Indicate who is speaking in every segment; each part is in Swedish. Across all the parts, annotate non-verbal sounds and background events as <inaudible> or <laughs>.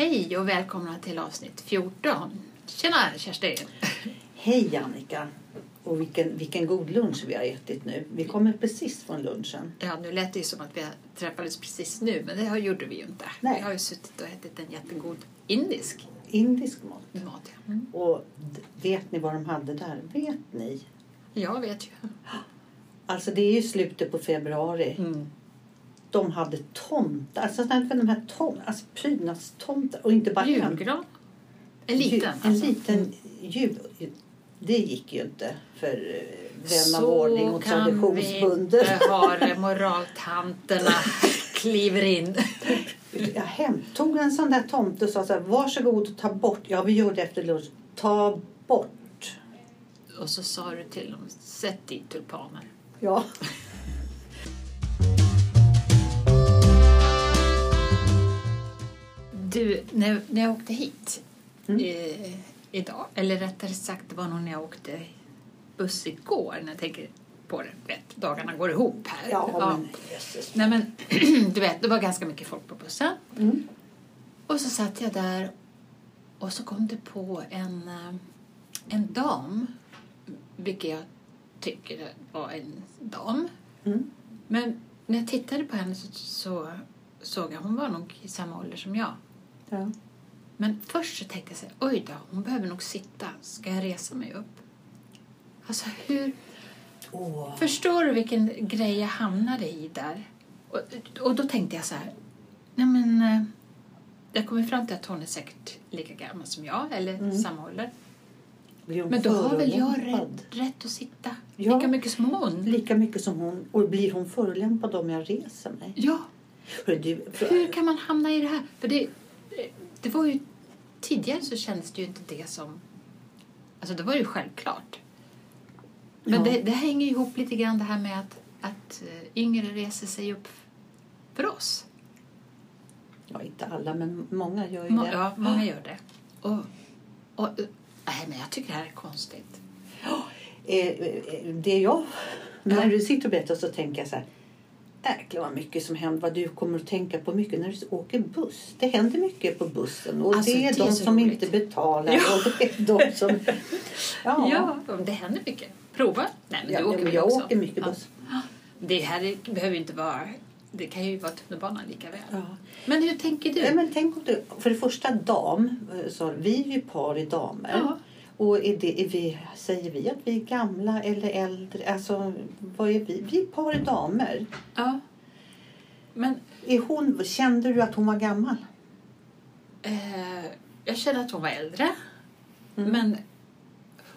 Speaker 1: Hej och välkomna till avsnitt 14. Tjena Kerstin!
Speaker 2: Hej Annika! Och vilken, vilken god lunch vi har ätit nu. Vi kommer precis från lunchen.
Speaker 1: Ja, nu lät det ju som att vi träffades precis nu, men det gjorde vi ju inte.
Speaker 2: Nej.
Speaker 1: Vi har ju suttit och ätit en jättegod indisk
Speaker 2: Indisk mat.
Speaker 1: mat. Ja, mm.
Speaker 2: Och vet ni vad de hade där? Vet ni?
Speaker 1: Jag vet ju.
Speaker 2: Alltså det är ju slutet på februari.
Speaker 1: Mm.
Speaker 2: De hade tomtar. Alltså de här tom, alltså prydnadstomtar. Och inte bara en.
Speaker 1: Julgran. En liten.
Speaker 2: En
Speaker 1: alltså.
Speaker 2: liten jul. Det gick ju inte för eh, vän av
Speaker 1: Så
Speaker 2: ordning och
Speaker 1: kan vi
Speaker 2: traditionsbunden.
Speaker 1: inte ha det. <laughs> Moraltanterna kliver in.
Speaker 2: Jag hem, tog en sån där tomte och sa så här, varsågod och ta bort. Ja, vi gör det efter lunch. Ta bort.
Speaker 1: Och så sa du till dem, sätt dit tulpaner.
Speaker 2: Ja.
Speaker 1: Du, när, när jag åkte hit
Speaker 2: Mm.
Speaker 1: eh, idag, eller rättare sagt det var nog när jag åkte buss igår, när jag tänker på det, vet, dagarna går ihop här.
Speaker 2: Ja, men jösses.
Speaker 1: Nej men, <clears throat> du vet, det var ganska mycket folk på bussen.
Speaker 2: Mm.
Speaker 1: Och så satt jag där och så kom det på en, eh, en dam, vilket jag tycker var en dam.
Speaker 2: Mm.
Speaker 1: Men när jag tittade på henne så, så såg jag hon var nog i samma ålder som jag.
Speaker 2: Ja.
Speaker 1: Men först så tänkte jag så här, oj då, hon behöver nog sitta. Ska jag resa mig upp? Alltså hur...
Speaker 2: Åh.
Speaker 1: Förstår du vilken grej jag hamnade i där? Och, och då tänkte jag så här, nej men... eh, Jag kommer fram till att hon är säkert lika gammal som jag, eller
Speaker 2: Mm.
Speaker 1: samma ålder. Men då har väl jag rätt, rätt att sitta
Speaker 2: Ja.
Speaker 1: lika mycket som hon?
Speaker 2: Lika mycket som hon. Och blir hon förolämpad om jag reser mig?
Speaker 1: Ja,
Speaker 2: Hör du, för,
Speaker 1: hur kan man hamna i det här? För det, det var ju... Tidigare så kändes det ju inte det som... Alltså det var ju självklart. Men
Speaker 2: Ja.
Speaker 1: det, det hänger ihop lite grann det här med att, att eh, yngre reser sig upp för oss.
Speaker 2: Ja, inte alla, men många gör ju
Speaker 1: Må,
Speaker 2: det.
Speaker 1: ja, många gör det. Och, och, eh, nej, men jag tycker det här är konstigt.
Speaker 2: Eh, eh, Det jag... När du sitter och berättar så tänker jag så här. Jäklar vad mycket som händer. Vad du kommer att tänka på mycket när du åker buss. Det händer mycket på bussen. Och
Speaker 1: Alltså,
Speaker 2: det är
Speaker 1: det
Speaker 2: de som
Speaker 1: roligt.
Speaker 2: inte betalar.
Speaker 1: Ja.
Speaker 2: Och det är de som... <laughs> Ja.
Speaker 1: Ja, det händer mycket. Prova. Nej, men
Speaker 2: Ja,
Speaker 1: du åker
Speaker 2: men jag
Speaker 1: också?
Speaker 2: åker mycket
Speaker 1: Ja.
Speaker 2: buss. <gasps>
Speaker 1: Det här är- behöver inte vara... Det kan ju vara tunnelbanan lika väl.
Speaker 2: Ja.
Speaker 1: Men hur tänker du?
Speaker 2: Nej, men tänk om du, för det första dam, eh, så vi är ju par i damer. Och är det, är vi, säger vi att vi är gamla eller äldre? Alltså, vad är vi? Vi är par i damer.
Speaker 1: Ja. Men
Speaker 2: Är hon, kände du att hon var gammal?
Speaker 1: eh, jag känner att hon var äldre.
Speaker 2: Mm.
Speaker 1: Men,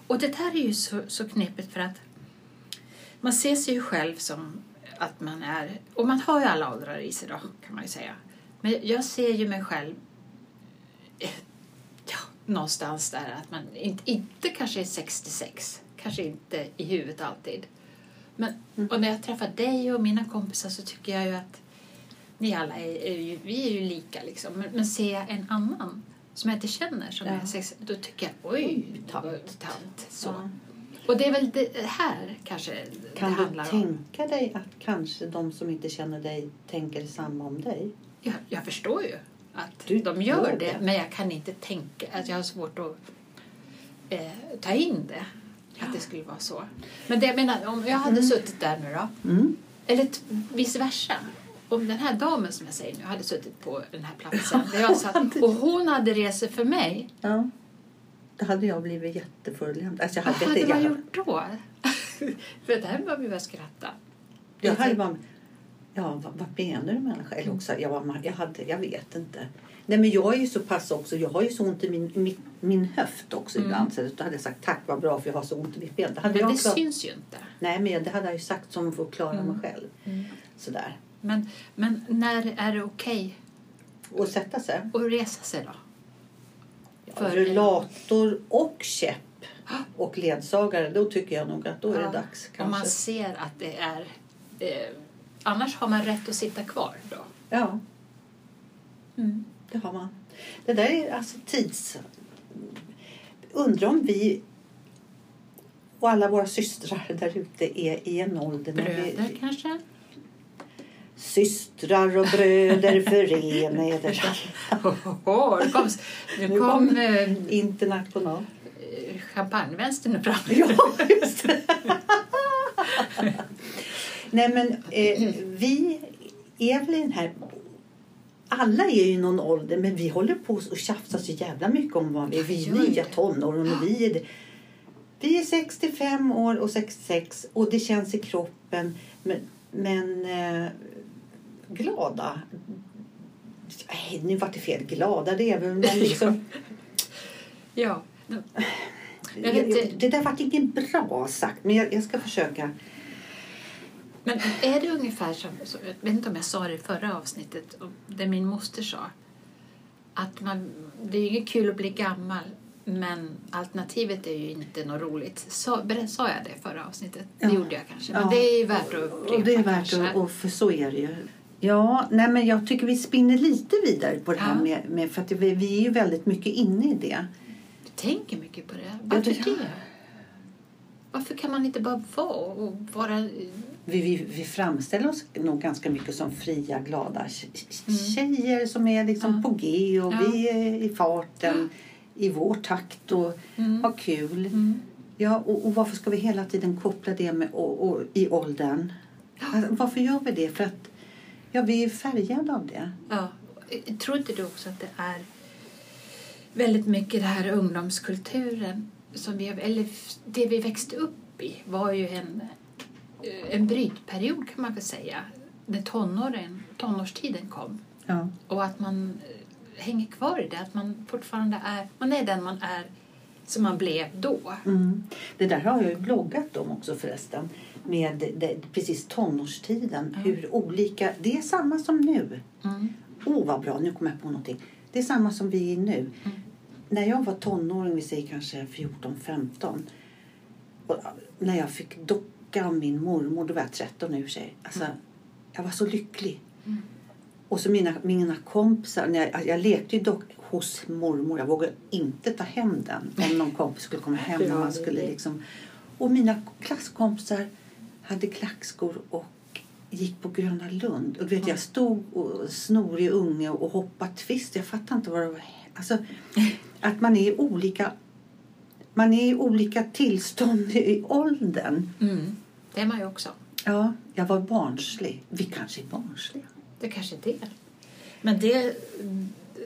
Speaker 1: och det här är ju så, så knepigt för att man ser sig ju själv som att man är... Och man har ju alla åldrar i sig då, kan man ju säga. Men jag ser ju mig själv någonstans där att man inte, inte kanske är 66. Kanske inte i huvudet alltid. Men,
Speaker 2: Mm.
Speaker 1: Och när jag träffar dig och mina kompisar så tycker jag ju att ni alla är, är ju, vi är ju lika liksom. Men, men ser jag en annan som jag inte känner som
Speaker 2: Ja.
Speaker 1: är 60, då tycker jag oj, tant.
Speaker 2: tant.
Speaker 1: så.
Speaker 2: Ja.
Speaker 1: Och det är väl det här kanske
Speaker 2: Kan
Speaker 1: det
Speaker 2: du
Speaker 1: handlar om.
Speaker 2: tänka dig att kanske de som inte känner dig tänker samma om dig?
Speaker 1: Jag, jag förstår ju att
Speaker 2: Du
Speaker 1: de gör det,
Speaker 2: det.
Speaker 1: men jag kan inte tänka att jag har svårt att eh, ta in det. Att det skulle vara så. Men det jag menar, om jag hade suttit där nu då,
Speaker 2: Mm.
Speaker 1: eller vice versa. Om den här damen som jag säger nu hade suttit på den här platsen där jag satt och hon hade sig för mig.
Speaker 2: Ja. Då hade jag blivit jätteförolämpad. Alltså
Speaker 1: Vad
Speaker 2: hade,
Speaker 1: man gjort då? <laughs> för det här var vi bara skratta.
Speaker 2: jag hade bara, ja, vad, vad menar du människa? Eller också, jag, var, jag, hade, jag vet inte. Nej men jag är ju så pass också, jag har ju så ont i min, min, min höft också
Speaker 1: Mm.
Speaker 2: ibland. Så då hade jag sagt tack vad bra för jag har så ont i mitt ben. Det hade
Speaker 1: Men
Speaker 2: jag
Speaker 1: det
Speaker 2: också,
Speaker 1: syns ju inte.
Speaker 2: nej men det hade jag ju sagt som för att klara
Speaker 1: Mm.
Speaker 2: mig själv. Sådär.
Speaker 1: Men, men när är det okej
Speaker 2: Och sätta sig.
Speaker 1: att resa sig då?
Speaker 2: För rullator och käpp och ledsagare, då tycker jag nog att då är det
Speaker 1: Ja,
Speaker 2: dags.
Speaker 1: Om man
Speaker 2: Kanske.
Speaker 1: ser att det är... Eh, annars har man rätt att sitta kvar då.
Speaker 2: Ja,
Speaker 1: Mm.
Speaker 2: det har man. Det där är alltså tids... Undrar om vi och alla våra systrar där ute är i en ålder när
Speaker 1: Bröder
Speaker 2: vi,
Speaker 1: kanske?
Speaker 2: Systrar och bröder <laughs> förena eder.
Speaker 1: Oh, nu kom, nu
Speaker 2: Nu
Speaker 1: kom
Speaker 2: kom-
Speaker 1: eh,
Speaker 2: International.
Speaker 1: champagnevänstern fram.
Speaker 2: Ja, just det. <laughs> Nej, men eh, vi den här... Alla är ju i någon ålder, men vi håller på och tjafsar så jävla mycket om vad vi är. Vi är nya
Speaker 1: det.
Speaker 2: tonåren och vi är det. Vi är 65 år och 66 och det känns i kroppen. Men, men eh, glada. Nej, nu var det fel. Glada, det är väl men liksom... <laughs>
Speaker 1: Ja. Inte-
Speaker 2: Det där var ingen bra sagt, men jag, jag ska försöka.
Speaker 1: Men är det ungefär som, jag vet inte om jag sa det i förra avsnittet, det min moster sa, att man, det är inget kul att bli gammal, men alternativet är ju inte något roligt. Så, sa jag det i förra avsnittet?
Speaker 2: Ja.
Speaker 1: Det gjorde jag kanske, men
Speaker 2: Ja.
Speaker 1: det är ju värt att upprepa
Speaker 2: Och det är värt
Speaker 1: kanske.
Speaker 2: att, och för så är det ju. Ja, nej men jag tycker vi spinner lite vidare på det här
Speaker 1: Ja.
Speaker 2: med, med för att vi, vi är ju väldigt mycket inne i det.
Speaker 1: Du tänker mycket på det. Varför
Speaker 2: det-
Speaker 1: det? Varför kan man inte bara vara och vara...
Speaker 2: Vi, vi, vi framställer oss nog ganska mycket som fria, glada
Speaker 1: Mm.
Speaker 2: tjejer som är liksom
Speaker 1: Ja.
Speaker 2: på G och
Speaker 1: Ja.
Speaker 2: vi är i farten, i vår takt och
Speaker 1: Mm.
Speaker 2: har kul.
Speaker 1: Mm.
Speaker 2: Ja, och, och varför ska vi hela tiden koppla det med och, och, i åldern? Alltså, varför gör vi det? För att ja, vi är färgade av det.
Speaker 1: Ja. Tror inte du också att det är väldigt mycket det här ungdomskulturen som vi, eller det vi växte upp i var ju en, en brytperiod kan man väl säga när tonåren, tonårstiden kom
Speaker 2: Ja.
Speaker 1: och att man eh, hänger kvar i det, att man fortfarande är, man är den man är som man blev då.
Speaker 2: Mm. Det där har jag ju bloggat om också förresten. Med det, precis tonårstiden.
Speaker 1: Ja.
Speaker 2: Hur olika, det är samma som nu.
Speaker 1: Mm.
Speaker 2: Åh vad bra, nu kommer jag på någonting. Det är samma som vi är nu.
Speaker 1: Mm.
Speaker 2: När jag var tonåring, vi säger kanske 14-15. Och när jag fick docka av min mormor, då var jag 13 nu i och sig. Alltså, Jag var så lycklig.
Speaker 1: Mm.
Speaker 2: Och så mina, mina kompisar, när jag, jag lekte ju dock hos mormor. Jag vågade inte ta hem den om någon <laughs> kompis skulle komma hem. Och, man skulle liksom, och mina klasskompisar hade klackskor och gick på Gröna Lund. Och du vet, jag stod och snorig unge och hoppade twist. Jag fattar inte vad det var. Alltså, att man är i olika, man är i olika tillstånd i åldern.
Speaker 1: Mm. Det är man ju också.
Speaker 2: Ja, jag var barnslig. Vi kanske är barnsliga.
Speaker 1: Det kanske är det. Men det,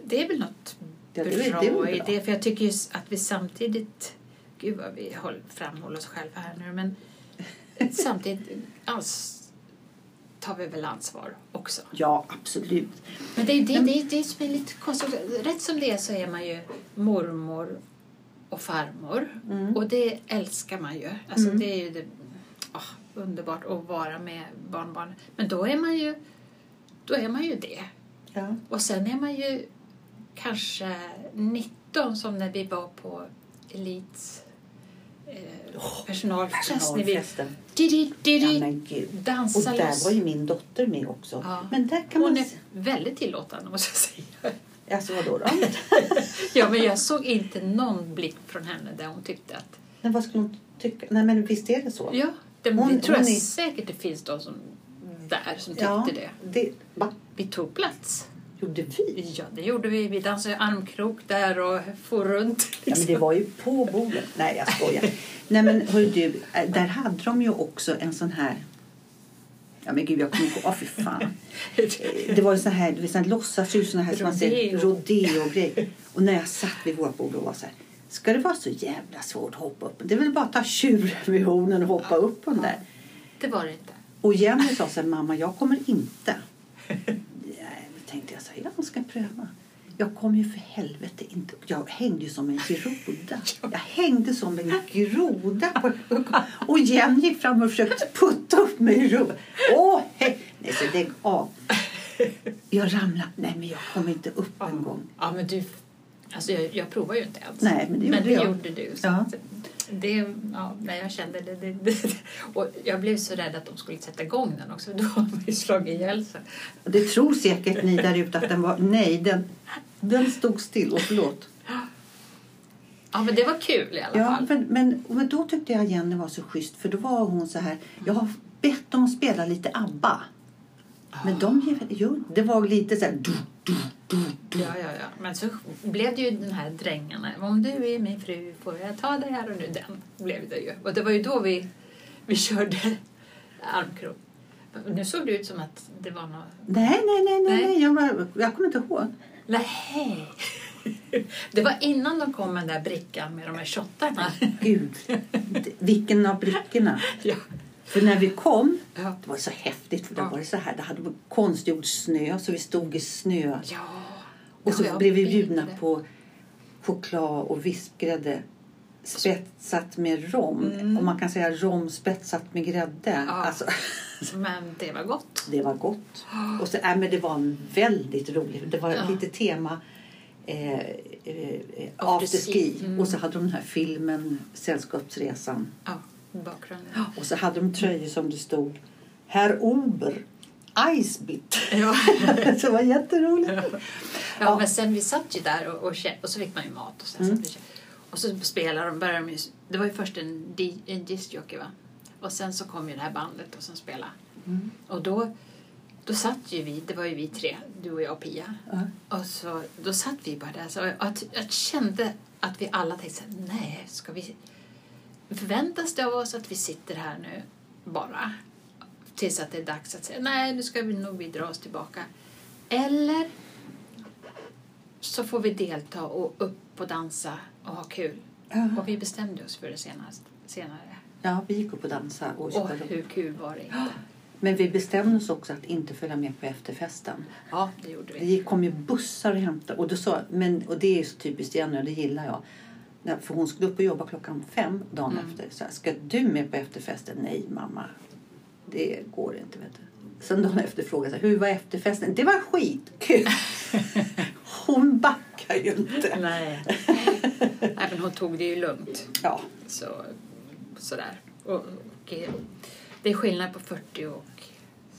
Speaker 1: det är väl något
Speaker 2: Ja, det
Speaker 1: bra,
Speaker 2: är- det är väl
Speaker 1: i
Speaker 2: bra.
Speaker 1: det. För jag tycker ju att vi samtidigt... Gud vad vi håll- framhåller oss själva här nu. Men <laughs> samtidigt alltså, tar vi väl ansvar också.
Speaker 2: Ja, absolut.
Speaker 1: Men det är ju det, det, det som är lite konstigt. Rätt som det är så är man ju mormor och farmor.
Speaker 2: Mm.
Speaker 1: Och det älskar man ju. Alltså
Speaker 2: Mm.
Speaker 1: det är ju det, ah, underbart att vara med barnbarn. Men då är man ju, då är man ju det.
Speaker 2: Ja.
Speaker 1: Och sen är man ju kanske 19 som när vi var på Elits eh, personalfest. När vi
Speaker 2: Personalfesten.
Speaker 1: di, di,
Speaker 2: Ja, gud. Och
Speaker 1: dansar
Speaker 2: där
Speaker 1: loss.
Speaker 2: var ju min dotter med också.
Speaker 1: Ja.
Speaker 2: Men där kan
Speaker 1: Hon
Speaker 2: man...
Speaker 1: är väldigt tillåtande måste jag säga.
Speaker 2: Alltså vadå då? <laughs>
Speaker 1: Ja, men jag såg inte någon blick från henne där hon tyckte att...
Speaker 2: Men vad skulle hon tycka? Nej men visst är det så?
Speaker 1: Ja, det,
Speaker 2: Hon-
Speaker 1: det tror jag
Speaker 2: är-
Speaker 1: säkert det finns de som där som tyckte
Speaker 2: Ja,
Speaker 1: det.
Speaker 2: det. Va?
Speaker 1: Vi tog plats.
Speaker 2: Gjorde vi?
Speaker 1: Ja, det gjorde vi. Vi dansade armkrok där och for runt.
Speaker 2: Ja, men det var ju på bordet. Nej, jag skojar. Nej, men hör du, äh, där hade de ju också en sån här... Ja, men gud, jag kommer inte ihåg. Åh, fy fan. Eh, Det var ju sån här, det var sån här som man ser,
Speaker 1: Rodeo.
Speaker 2: rodeo och när jag satt vid vårt bord och var så här, ska det vara så jävla svårt att hoppa upp? Det är väl bara att ta tjuren vid hornen och hoppa upp på den där.
Speaker 1: Det var det inte.
Speaker 2: Och Jenny sa så här, mamma jag kommer inte. Ja, här, jag ska pröva. Jag kom ju för helvete inte Jag hängde ju som en groda. <laughs> Jag hängde som en groda. Och Jenny gick fram och försökte putta upp mig i rummet. Åh, hej! Nej, så lägg av. Jag ramlade. Nej, men jag kom inte upp en gång.
Speaker 1: Ja, men du... Alltså jag, jag provar ju inte ens.
Speaker 2: Nej, men det
Speaker 1: men
Speaker 2: gjorde
Speaker 1: det
Speaker 2: jag.
Speaker 1: gjorde du. Så
Speaker 2: Ja.
Speaker 1: Det, ja, nej, jag kände det, det, det. Och jag blev så rädd att de skulle sätta igång den också. <laughs> Då har man ju slagit ihjäl sig.
Speaker 2: Det tror säkert ni där ute att den var... Nej, den, den stod still. Och förlåt.
Speaker 1: Ja, men det var kul i alla
Speaker 2: Ja,
Speaker 1: fall.
Speaker 2: men, men, men då tyckte jag Jenny var så schysst för då var hon så här. Jag har bett dem att spela lite ABBA. Men de, jo, det var lite så här... Du, du, du, du.
Speaker 1: Ja, ja, ja. Men så blev det ju den här drängarna. Om du är min fru får jag ta dig här och nu. Den blev det ju. Och det var ju då vi, vi körde armkrok. Nu såg det ut som att det var något...
Speaker 2: Nej, nej, nej, nej,
Speaker 1: Nej.
Speaker 2: nej. Jag, var, jag kommer inte ihåg.
Speaker 1: Nej. <laughs> Det var innan de kom med den där brickan med de här shottarna.
Speaker 2: Gud, <laughs> vilken av brickorna?
Speaker 1: Ja.
Speaker 2: För när vi kom,
Speaker 1: Ja.
Speaker 2: det var så häftigt för
Speaker 1: Ja.
Speaker 2: var det så här, det hade konstgjord snö så vi stod i snö.
Speaker 1: ja.
Speaker 2: Och så blev vi bjudna
Speaker 1: det.
Speaker 2: på choklad och vispgrädde spetsat med rom.
Speaker 1: Mm.
Speaker 2: Och man kan säga rom spetsat med grädde.
Speaker 1: Ja.
Speaker 2: Alltså, <laughs>
Speaker 1: Men det var gott.
Speaker 2: det var gott. <gasps> Och så, äh, men det var en väldigt rolig, det var
Speaker 1: Ja.
Speaker 2: lite tema eh, eh,
Speaker 1: Afterski. Mm.
Speaker 2: Och så hade de den här filmen Sällskapsresan.
Speaker 1: Ja, bakgrunden.
Speaker 2: Och så hade de tröjor som det stod Herr Ober, Eisbit.
Speaker 1: Ja. <laughs>
Speaker 2: det var jätteroligt.
Speaker 1: Ja,
Speaker 2: Ja.
Speaker 1: men sen vi satt ju där och, och, och så fick man ju mat. Och, sen
Speaker 2: Mm.
Speaker 1: satt och, så spelade de, började de ju, det var ju först en, en discjockey va? Och sen så kom ju det här bandet och som spelade.
Speaker 2: Mm.
Speaker 1: Och då, då satt ju vi, det var ju vi tre, du och jag och Pia.
Speaker 2: Ja.
Speaker 1: Och så, då satt vi bara där. Så att, jag kände att vi alla tänkte så här, nej, ska vi... Förväntas det av oss att vi sitter här nu bara? Tills att det är dags att säga, nej, nu ska vi nog vi dra oss tillbaka. Eller så får vi delta och upp och dansa och ha kul.
Speaker 2: Ja.
Speaker 1: Och vi bestämde oss för det senast, senare.
Speaker 2: Ja, vi gick upp och dansade. Och
Speaker 1: Och hur kul var det inte?
Speaker 2: Men vi bestämde oss också att inte följa med på efterfesten.
Speaker 1: Ja, det gjorde vi.
Speaker 2: Det kom ju bussar och hämtade. Och, då sa, men, och det är så typiskt Jenny och det gillar jag. För hon skulle upp och jobba klockan fem dagen
Speaker 1: Mm.
Speaker 2: efter. Så här, ska du med på efterfesten? Nej mamma, det går inte. Vet du. Sen dagen efter frågade jag hur var efterfesten? Det var skitkul. <laughs> hon backar ju inte.
Speaker 1: Nej. Nej, men hon tog det ju lugnt.
Speaker 2: Ja,
Speaker 1: Så, sådär. Och, och, eh, det är skillnad på 40 och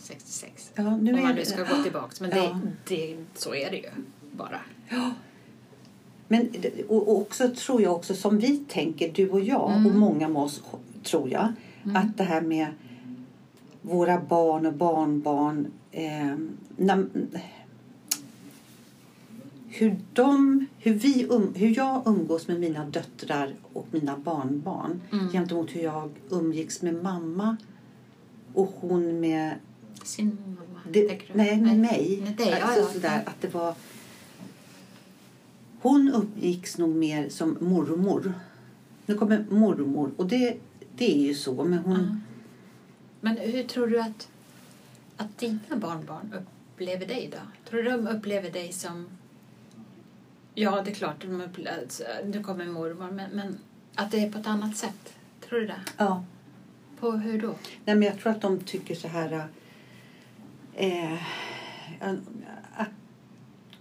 Speaker 1: 66.
Speaker 2: ja nu
Speaker 1: om man
Speaker 2: det-
Speaker 1: nu ska gå tillbaks. Men
Speaker 2: Ja.
Speaker 1: det, det, så är det ju bara.
Speaker 2: Men och också tror jag också som vi tänker, du och jag
Speaker 1: Mm.
Speaker 2: och många med oss tror jag, att det här med våra barn och barnbarn, eh, när, hur, de, hur, vi um, hur jag umgås med mina döttrar och mina barnbarn
Speaker 1: Mm.
Speaker 2: gentemot hur jag umgicks med mamma och hon med
Speaker 1: Sin mamma.
Speaker 2: det, nej, med mig.
Speaker 1: Med dig, ja,
Speaker 2: alltså,
Speaker 1: ja.
Speaker 2: sådär, att det var... Hon uppgicks nog mer som mormor. Nu kommer mormor. Och det, det är ju så. Men hon...
Speaker 1: Ja. Men hur tror du att, att dina barnbarn upplever dig då? Tror du de upplever dig som... Ja, det är klart, de upplever, alltså, nu kommer mormor, men, men att det är på ett annat sätt? Tror du det?
Speaker 2: Ja.
Speaker 1: På hur då?
Speaker 2: Nej, men jag tror att de tycker så här... Eh, att,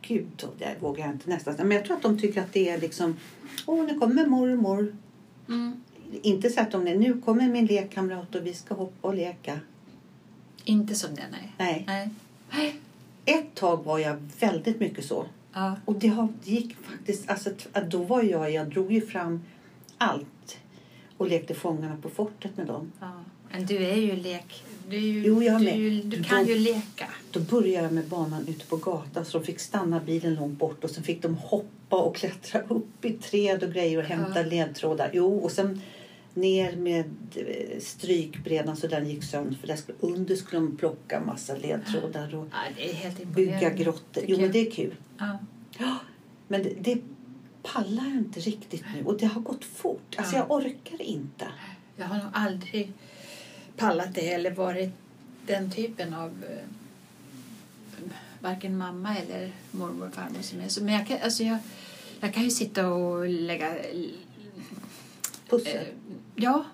Speaker 2: gud, det vågar jag inte nästan. Men jag tror att de tycker att det är liksom... Åh, nu kommer mormor.
Speaker 1: Mm.
Speaker 2: Inte så att de är, nu kommer min lekkamrat och vi ska hoppa och leka.
Speaker 1: Inte som det, nej.
Speaker 2: Nej.
Speaker 1: nej. Nej.
Speaker 2: Ett tag var jag väldigt mycket så.
Speaker 1: Ja.
Speaker 2: Och det har- det gick faktiskt, alltså då var jag, jag drog ju fram allt och lekte Fångarna på fortet med dem.
Speaker 1: ja. Men du är ju lek... Du, är ju,
Speaker 2: Jo, jag
Speaker 1: du, du kan
Speaker 2: Då-
Speaker 1: ju leka.
Speaker 2: Då började jag med banan ute på gatan så de fick stanna bilen långt bort och sen fick de hoppa och klättra <laughs> upp i träd och grejer och hämta
Speaker 1: Ja.
Speaker 2: ledtrådar. Jo, och sen ner med eh, strykbrädan så den gick sönder för där skulle, under skulle de plocka massa ledtrådar och
Speaker 1: Ja,
Speaker 2: bygga grottor. Jo, men det är kul.
Speaker 1: Ja.
Speaker 2: Men det, det pallar jag inte riktigt nu. Och det har gått fort. Alltså
Speaker 1: Ja.
Speaker 2: jag orkar inte.
Speaker 1: Jag har nog aldrig pallat det eller varit den typen av eh, varken mamma eller mormor och farmor som är så. Men jag kan, alltså jag, jag kan ju sitta och lägga...
Speaker 2: Pussel.
Speaker 1: Eh, ja,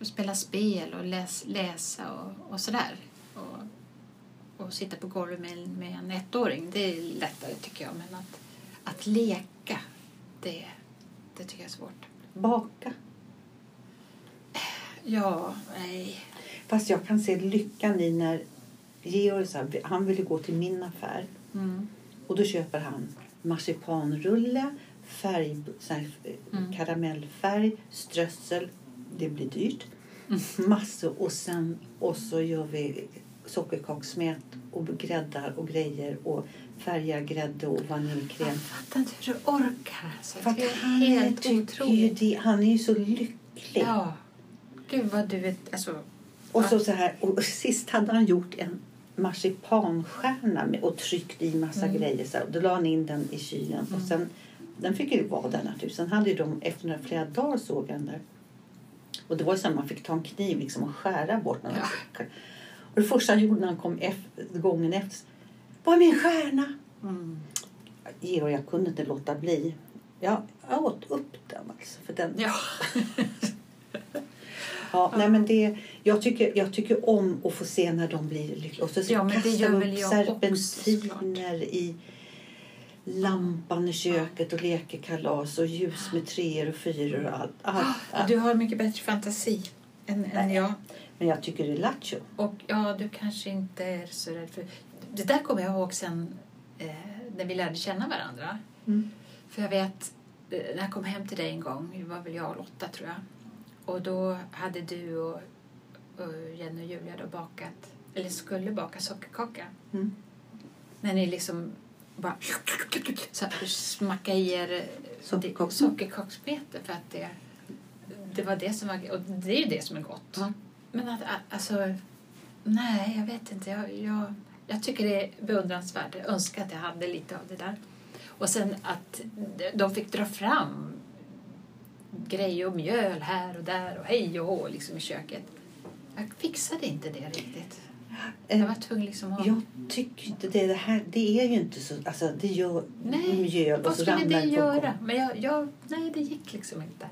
Speaker 1: och spela spel och läs, läsa och, och sådär. Och, och sitta på golvet med, med en ettåring, det är lättare tycker jag. Men att, att leka, det, det tycker jag är svårt.
Speaker 2: Baka.
Speaker 1: Ja, nej.
Speaker 2: Fast jag kan se lyckan i när Georg så här, han ville gå till min affär.
Speaker 1: Mm.
Speaker 2: Och då köper han marsipanrulle, färg, så här, eh,
Speaker 1: Mm.
Speaker 2: karamellfärg, strössel. Det blir dyrt.
Speaker 1: Mm.
Speaker 2: Massor. Och sen och så gör vi sockerkakssmet och gräddar och grejer och färgar grädde och vaniljkräm.
Speaker 1: Jag fattar inte hur du orkar. Alltså.
Speaker 2: För
Speaker 1: det är
Speaker 2: han,
Speaker 1: helt
Speaker 2: ju
Speaker 1: otroligt.
Speaker 2: det, han är ju så lycklig.
Speaker 1: Ja. Gud vad du vet. Alltså,
Speaker 2: Och, så, så här, och sist hade han gjort en marsipanstjärna med, och tryckt i massa
Speaker 1: Mm.
Speaker 2: grejer. Så här, då la han in den i kylen. Och sen, den fick ju vara där naturligtvis. Sen hade ju de, efter några flera dagar såg jag den där. Och det var ju så att man fick ta en kniv liksom och skära bort den.
Speaker 1: Ja.
Speaker 2: Och det första han gjorde när han kom efter, gången efter. Var är min stjärna?
Speaker 1: mm.
Speaker 2: Georg, jag kunde inte låta bli. Jag, jag åt upp den alltså. För den,
Speaker 1: Ja. <laughs>
Speaker 2: Ja, nej, men det, jag, tycker, jag tycker om att få se när de blir lyckliga. Och så
Speaker 1: Ja, men det gör väl jag också,
Speaker 2: serpentiner i lampan i köket och leker kalas och ljus med treor och fyror och allt. allt, allt.
Speaker 1: Du har mycket bättre fantasi än, än jag.
Speaker 2: Men jag tycker det är lattjo.
Speaker 1: Och ja, du kanske inte är så rädd för... Det där kommer jag ihåg sen eh, när vi lärde känna varandra.
Speaker 2: Mm.
Speaker 1: För jag vet, eh, när jag kom hem till dig en gång, det var väl jag och Lotta tror jag. Och då hade du och, och Jenny och Julia då bakat, eller skulle baka sockerkaka.
Speaker 2: Mm.
Speaker 1: När ni liksom bara så här, smacka i er
Speaker 2: Sockerkaka.
Speaker 1: sockerkaksbete för att det, det var det som var, och det är ju det som är gott.
Speaker 2: Ja.
Speaker 1: Men att, alltså, nej, jag vet inte. Jag, jag, jag tycker det är beundransvärt. Jag önskar att jag hade lite av det där. Och sen att de fick dra fram grejer och mjöl här och där och hej och hå liksom i köket. Jag fixade inte det riktigt. Jag
Speaker 2: Eh,
Speaker 1: var tvungen liksom att...
Speaker 2: Jag tycker inte det. Det här det är ju inte så... Alltså, det gör
Speaker 1: Nej,
Speaker 2: mjöl och
Speaker 1: Vad skulle det göra? Men jag, jag, nej, det gick liksom inte.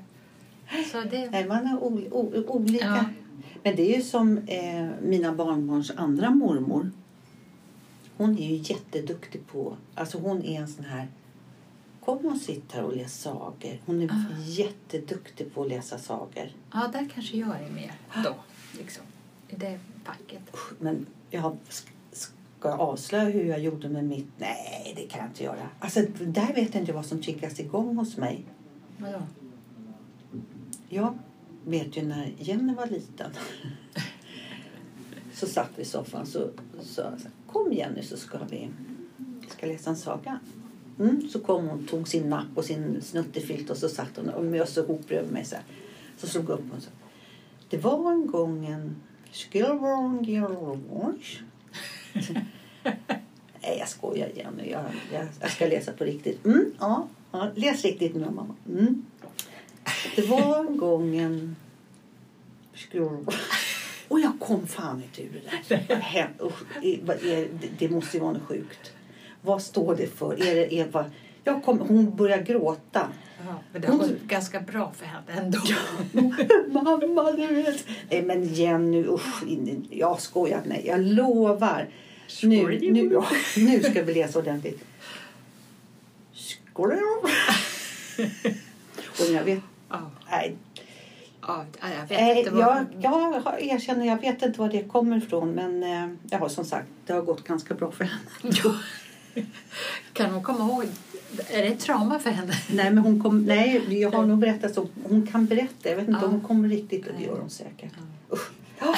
Speaker 1: Så det...
Speaker 2: Nej, man har o, olika.
Speaker 1: Ja.
Speaker 2: Men det är ju som eh, mina barnbarns andra mormor. Hon är ju jätteduktig på... Alltså hon är en sån här... Kom och sitt här och läs sagor. Hon är
Speaker 1: Ah.
Speaker 2: jätteduktig på att läsa sagor.
Speaker 1: Ja, där kanske jag är med då. Liksom, I det facket.
Speaker 2: Men jag ska jag avslöja hur jag gjorde med mitt? Nej, det kan jag inte göra. Alltså, där vet jag inte vad som triggas igång hos mig.
Speaker 1: Vadå?
Speaker 2: Jag vet ju när Jenny var liten. så satt vi i soffan så sa kom Jenny så ska vi ska läsa en saga. Mm, så kom hon, tog sin napp och sin snuttefilt och så satt hon och mös ihop över mig så här. Så slog upp hon så. Det var en gång en Skillborn. <laughs> Nej, jag skojar Jenny. Jag, jag, jag ska läsa på riktigt. Mm, ja, ja, läs riktigt nu mamma. Mm. Det var en gång en. Och jag kom fan inte ur det där. Usch, det, det måste ju vara något sjukt. Vad står det för? Är det Eva? Jag kom, hon börjar gråta.
Speaker 1: Ja, men det har gått ganska bra för henne ändå. <laughs>
Speaker 2: Mamma, du vet. Nej men Jenny, usch. Jag skojar. Nej, jag lovar. Nu, nu, nu ska vi läsa ordentligt. Skruv. Och jag vet, nej,
Speaker 1: ja, jag vet inte vad...
Speaker 2: jag, jag erkänner, jag vet inte var det kommer ifrån. Men eh, ja, som sagt, det har gått ganska bra för henne. <laughs>
Speaker 1: Kan hon komma ihåg? Är det ett trauma för henne?
Speaker 2: Nej, men hon kom, nej, jag har nog berättat så. Hon kan berätta. Jag vet inte
Speaker 1: Ja.
Speaker 2: om hon kommer riktigt. Det gör hon säkert. Usch. Ja.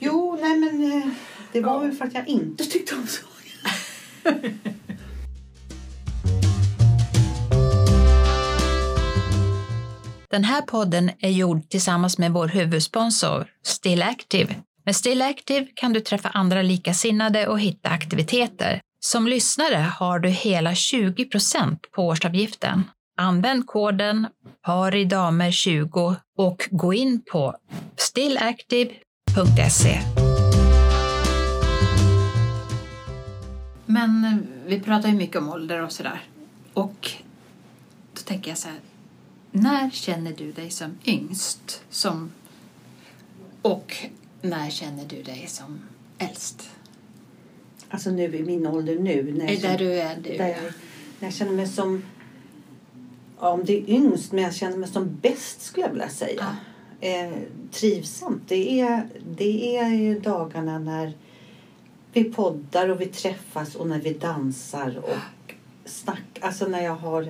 Speaker 2: Jo, nej men eh, det var
Speaker 1: Ja.
Speaker 2: väl för att jag inte tyckte om sagan. <laughs>
Speaker 1: Den här podden är gjord tillsammans med vår huvudsponsor Still Active. Med Still Active kan du träffa andra likasinnade och hitta aktiviteter. Som lyssnare har du hela 20% på årsavgiften. Använd koden paridamer20 och gå in på stillactive.se. Men eh, vi pratar ju mycket om ålder och sådär. Och då tänker jag så här, när känner du dig som yngst? Som, och när känner du dig som äldst?
Speaker 2: Alltså nu i min ålder nu. När
Speaker 1: Är
Speaker 2: jag,
Speaker 1: där du är nu?
Speaker 2: där jag, när jag känner mig som... Ja, om det är yngst, men jag känner mig som bäst skulle jag vilja säga. Eh, trivsamt. Det är, det är ju dagarna när vi poddar och vi träffas och när vi dansar och snack, alltså när jag har...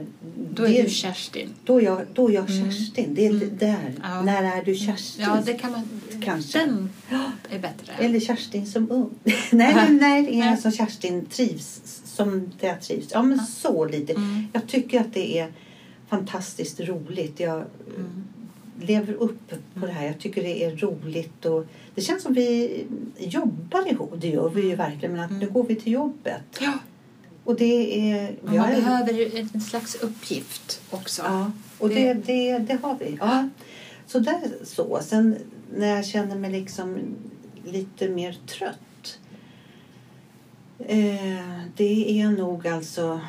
Speaker 1: Då är
Speaker 2: det-
Speaker 1: du Kerstin.
Speaker 2: då är jag, då är jag
Speaker 1: Mm.
Speaker 2: Kerstin. Det är
Speaker 1: Mm.
Speaker 2: där.
Speaker 1: Ja.
Speaker 2: När är du Kerstin?
Speaker 1: Ja, det kan man...
Speaker 2: Kanske.
Speaker 1: Den <gasps> är bättre.
Speaker 2: Eller Kerstin som ung. <laughs> nej, nej, nej, är
Speaker 1: Nej.
Speaker 2: som Kerstin trivs. Som det jag trivs. Ja, men
Speaker 1: Ja.
Speaker 2: så lite.
Speaker 1: Mm.
Speaker 2: Jag tycker att det är fantastiskt roligt. Jag
Speaker 1: Mm.
Speaker 2: lever upp på det här. Jag tycker det är roligt. Och det känns som vi jobbar ihop. Det gör vi ju verkligen. Men att nu
Speaker 1: Mm.
Speaker 2: går vi till jobbet.
Speaker 1: Ja,
Speaker 2: Och det är... jag
Speaker 1: man
Speaker 2: är-
Speaker 1: behöver en slags uppgift också.
Speaker 2: Ja, och det, det, det har vi. Ja. Så där så. Sen när jag känner mig liksom lite mer trött. Eh, det är nog alltså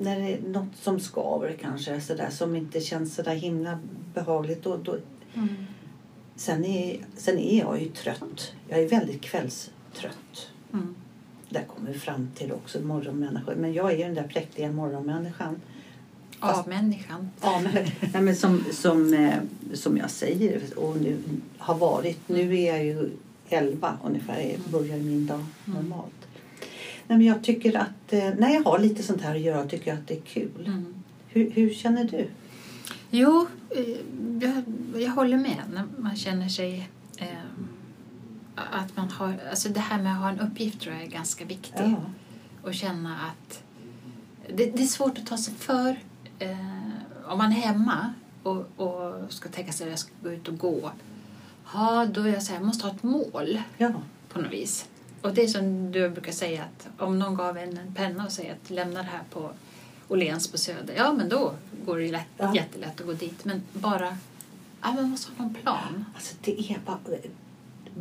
Speaker 2: när det är något som skaver kanske sådär som inte känns sådär himla behagligt. Då, då,
Speaker 1: Mm.
Speaker 2: sen, är, sen är jag ju trött. Jag är väldigt kvällstrött.
Speaker 1: Mm.
Speaker 2: Där kommer vi fram till också morgonmänniskor. Men jag är ju den där präktiga morgonmänniskan.
Speaker 1: Asmänniskan.
Speaker 2: Ja, men, <laughs> nej, men som, som, eh, som jag säger och nu har varit. Nu är jag ju 11 ungefär. Jag börjar min dag normalt. Nej, men jag tycker att eh, när jag har lite sånt här att göra tycker jag att det är kul.
Speaker 1: Mm.
Speaker 2: Hur, hur känner du?
Speaker 1: Jo, eh, jag, jag håller med. När man känner sig... Eh, att man har, alltså det här med att ha en uppgift tror jag är ganska viktigt.
Speaker 2: Ja.
Speaker 1: Och känna att... Det, det är svårt att ta sig för. Eh, om man är hemma och, och ska tänka sig att jag ska gå ut och gå. Ja, då är jag så här, jag måste ha ett mål
Speaker 2: Ja.
Speaker 1: på något vis. Och det är som du brukar säga att om någon gav en en penna och säger att lämna det här på Åhléns på Söder. Ja, men då går det ju lätt,
Speaker 2: Ja.
Speaker 1: jättelätt att gå dit. Men bara, ja, man måste ha någon plan.
Speaker 2: Alltså det är bara...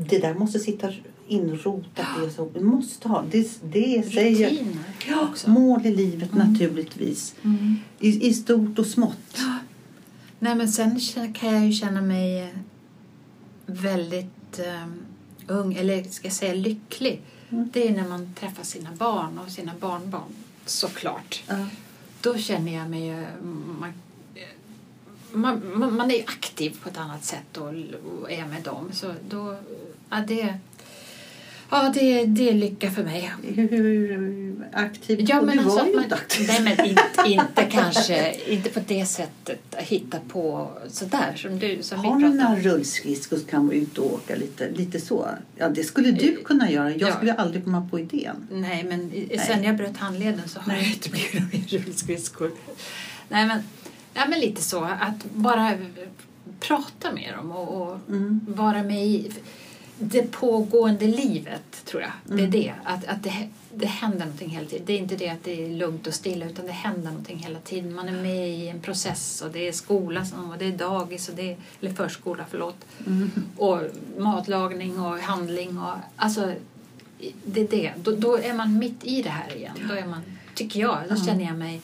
Speaker 2: Det där måste sitta inrotat. Det, så, vi måste ha. Det, det säger... Ja, mål i livet
Speaker 1: Mm.
Speaker 2: naturligtvis.
Speaker 1: Mm.
Speaker 2: I, I stort och smått.
Speaker 1: Ja. Nej, men sen kan jag ju känna mig eh, väldigt eh, ung, eller ska jag säga lycklig.
Speaker 2: Mm.
Speaker 1: Det är när man träffar sina barn och sina barnbarn, såklart.
Speaker 2: Ja.
Speaker 1: Då känner jag mig... eh, Man, man, man, man är aktiv på ett annat sätt och, och är med dem. Så då, ja, det, ja, det, det är lycka för mig.
Speaker 2: Hur, aktiv?
Speaker 1: Ja, men
Speaker 2: du
Speaker 1: alltså
Speaker 2: var
Speaker 1: att
Speaker 2: ju
Speaker 1: man,
Speaker 2: inte aktiv.
Speaker 1: nej, men inte, <laughs> inte kanske inte på det sättet hitta på sådär som du som
Speaker 2: Har
Speaker 1: pratar
Speaker 2: några rullskridskor så kan vara ute och åka lite, lite så. Ja, det skulle du kunna göra. Jag
Speaker 1: Ja.
Speaker 2: skulle aldrig komma på idén.
Speaker 1: Nej, men
Speaker 2: Nej.
Speaker 1: sen jag bröt handleden så har
Speaker 2: Nej.
Speaker 1: jag inte blivit <laughs> några rullskridskor. Nej, men, ja, men lite så. Att bara prata med dem och, och
Speaker 2: Mm.
Speaker 1: vara med i det pågående livet, tror jag. Det är
Speaker 2: Mm.
Speaker 1: det. Att, att det, det händer någonting hela tiden. Det är inte det att det är lugnt och stilla utan det händer någonting hela tiden. Man är med i en process och det är skola och det är dagis och det är, eller förskola, förlåt.
Speaker 2: Mm.
Speaker 1: Och matlagning och handling och alltså det är det. Då, då är man mitt i det här igen. Då är man, tycker jag, då känner jag mig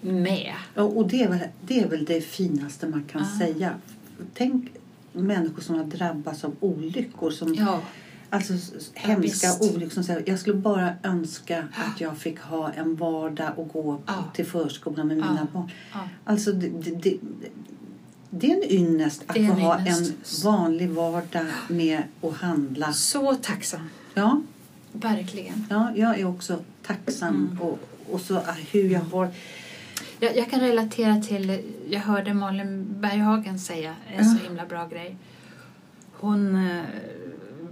Speaker 1: med.
Speaker 2: Ja, och det är, väl, det är väl det finaste man kan
Speaker 1: Ja.
Speaker 2: säga. Tänk människor som har drabbats av olyckor. Som,
Speaker 1: Ja,
Speaker 2: Alltså hemska
Speaker 1: visst.
Speaker 2: olyckor som jag skulle bara önska att jag fick ha en vardag och gå
Speaker 1: Ja.
Speaker 2: till förskolan med
Speaker 1: Ja.
Speaker 2: mina barn.
Speaker 1: ja.
Speaker 2: Alltså det, det, det, är en ynnest att få
Speaker 1: en
Speaker 2: ha en vanlig vardag med att handla.
Speaker 1: Så tacksam.
Speaker 2: Ja,
Speaker 1: Verkligen.
Speaker 2: ja jag är också tacksam.
Speaker 1: Mm.
Speaker 2: Och, och så ah, hur jag har...
Speaker 1: Jag, jag kan relatera till, jag hörde Malin Berghagen säga en så himla bra grej. Hon eh,